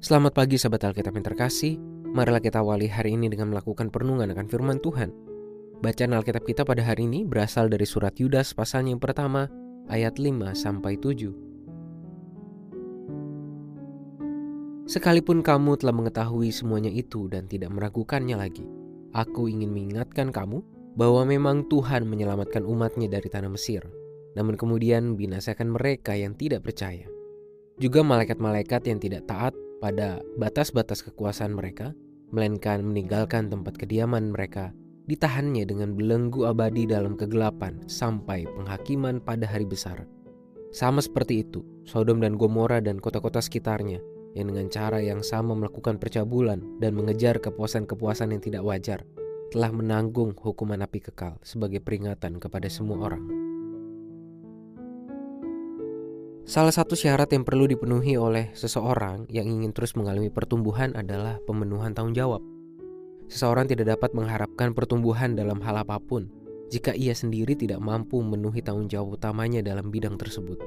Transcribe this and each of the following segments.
Selamat pagi sahabat Alkitab yang terkasih. Marilah kita awali hari ini dengan melakukan perenungan akan firman Tuhan. Bacaan Alkitab kita pada hari ini berasal dari surat Yudas pasalnya yang pertama, ayat 5 sampai 7. Sekalipun kamu telah mengetahui semuanya itu dan tidak meragukannya lagi, aku ingin mengingatkan kamu bahwa memang Tuhan menyelamatkan umatnya dari tanah Mesir, namun kemudian binasakan mereka yang tidak percaya. Juga malaikat-malaikat yang tidak taat pada batas-batas kekuasaan mereka, melainkan meninggalkan tempat kediaman mereka, ditahannya dengan belenggu abadi dalam kegelapan sampai penghakiman pada hari besar. Sama seperti itu, Sodom dan Gomora dan kota-kota sekitarnya yang dengan cara yang sama melakukan percabulan dan mengejar kepuasan-kepuasan yang tidak wajar, telah menanggung hukuman api kekal sebagai peringatan kepada semua orang. Salah satu syarat yang perlu dipenuhi oleh seseorang yang ingin terus mengalami pertumbuhan adalah pemenuhan tanggung jawab. Seseorang tidak dapat mengharapkan pertumbuhan dalam hal apa pun jika ia sendiri tidak mampu memenuhi tanggung jawab utamanya dalam bidang tersebut.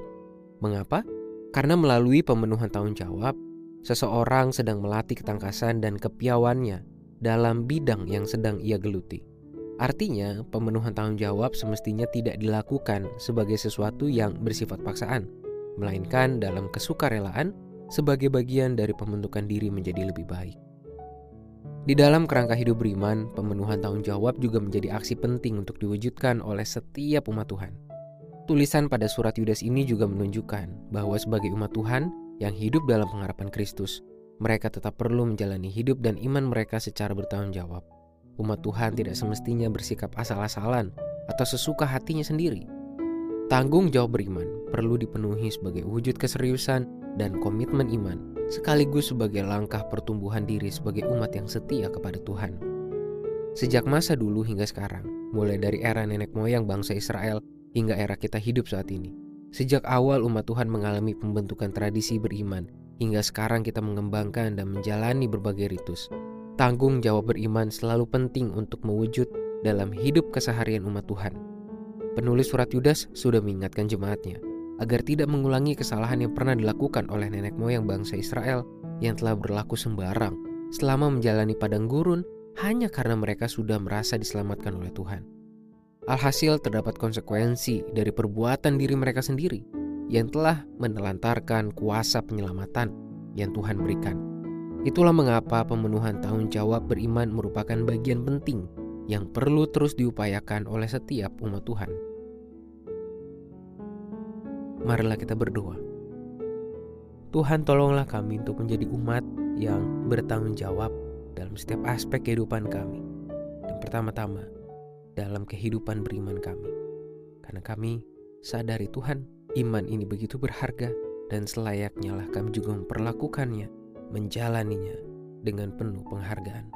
Mengapa? Karena melalui pemenuhan tanggung jawab, seseorang sedang melatih ketangkasan dan kepiawannya dalam bidang yang sedang ia geluti. Artinya, pemenuhan tanggung jawab semestinya tidak dilakukan sebagai sesuatu yang bersifat paksaan, melainkan dalam kesukarelaan sebagai bagian dari pembentukan diri menjadi lebih baik. Di dalam kerangka hidup beriman, pemenuhan tanggung jawab juga menjadi aksi penting untuk diwujudkan oleh setiap umat Tuhan. Tulisan pada surat Yudas ini juga menunjukkan bahwa sebagai umat Tuhan yang hidup dalam pengharapan Kristus, mereka tetap perlu menjalani hidup dan iman mereka secara bertanggung jawab. Umat Tuhan tidak semestinya bersikap asal-asalan atau sesuka hatinya sendiri, Tanggung jawab beriman perlu dipenuhi sebagai wujud keseriusan dan komitmen iman, sekaligus sebagai langkah pertumbuhan diri sebagai umat yang setia kepada Tuhan. Sejak masa dulu hingga sekarang, mulai dari era nenek moyang bangsa Israel hingga era kita hidup saat ini. Sejak awal umat Tuhan mengalami pembentukan tradisi beriman, hingga sekarang kita mengembangkan dan menjalani berbagai ritus. Tanggung jawab beriman selalu penting untuk mewujud dalam hidup keseharian umat Tuhan Penulis surat Yudas sudah mengingatkan jemaatnya agar tidak mengulangi kesalahan yang pernah dilakukan oleh nenek moyang bangsa Israel yang telah berlaku sembarang selama menjalani padang gurun hanya karena mereka sudah merasa diselamatkan oleh Tuhan. Alhasil terdapat konsekuensi dari perbuatan diri mereka sendiri yang telah menelantarkan kuasa penyelamatan yang Tuhan berikan. Itulah mengapa pemenuhan tanggung jawab beriman merupakan bagian penting yang perlu terus diupayakan oleh setiap umat Tuhan. Marilah kita berdoa. Tuhan tolonglah kami untuk menjadi umat yang bertanggung jawab dalam setiap aspek kehidupan kami. Dan pertama-tama dalam kehidupan beriman kami. Karena kami sadari Tuhan, iman ini begitu berharga dan selayaknya lah kami juga memperlakukannya, menjalaninya dengan penuh penghargaan,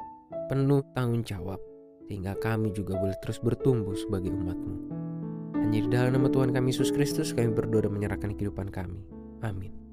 penuh tanggung jawab, sehingga kami juga boleh terus bertumbuh sebagai umatmu. Hanya di dalam nama Tuhan kami Yesus Kristus kami berdoa dan menyerahkan kehidupan kami. Amin.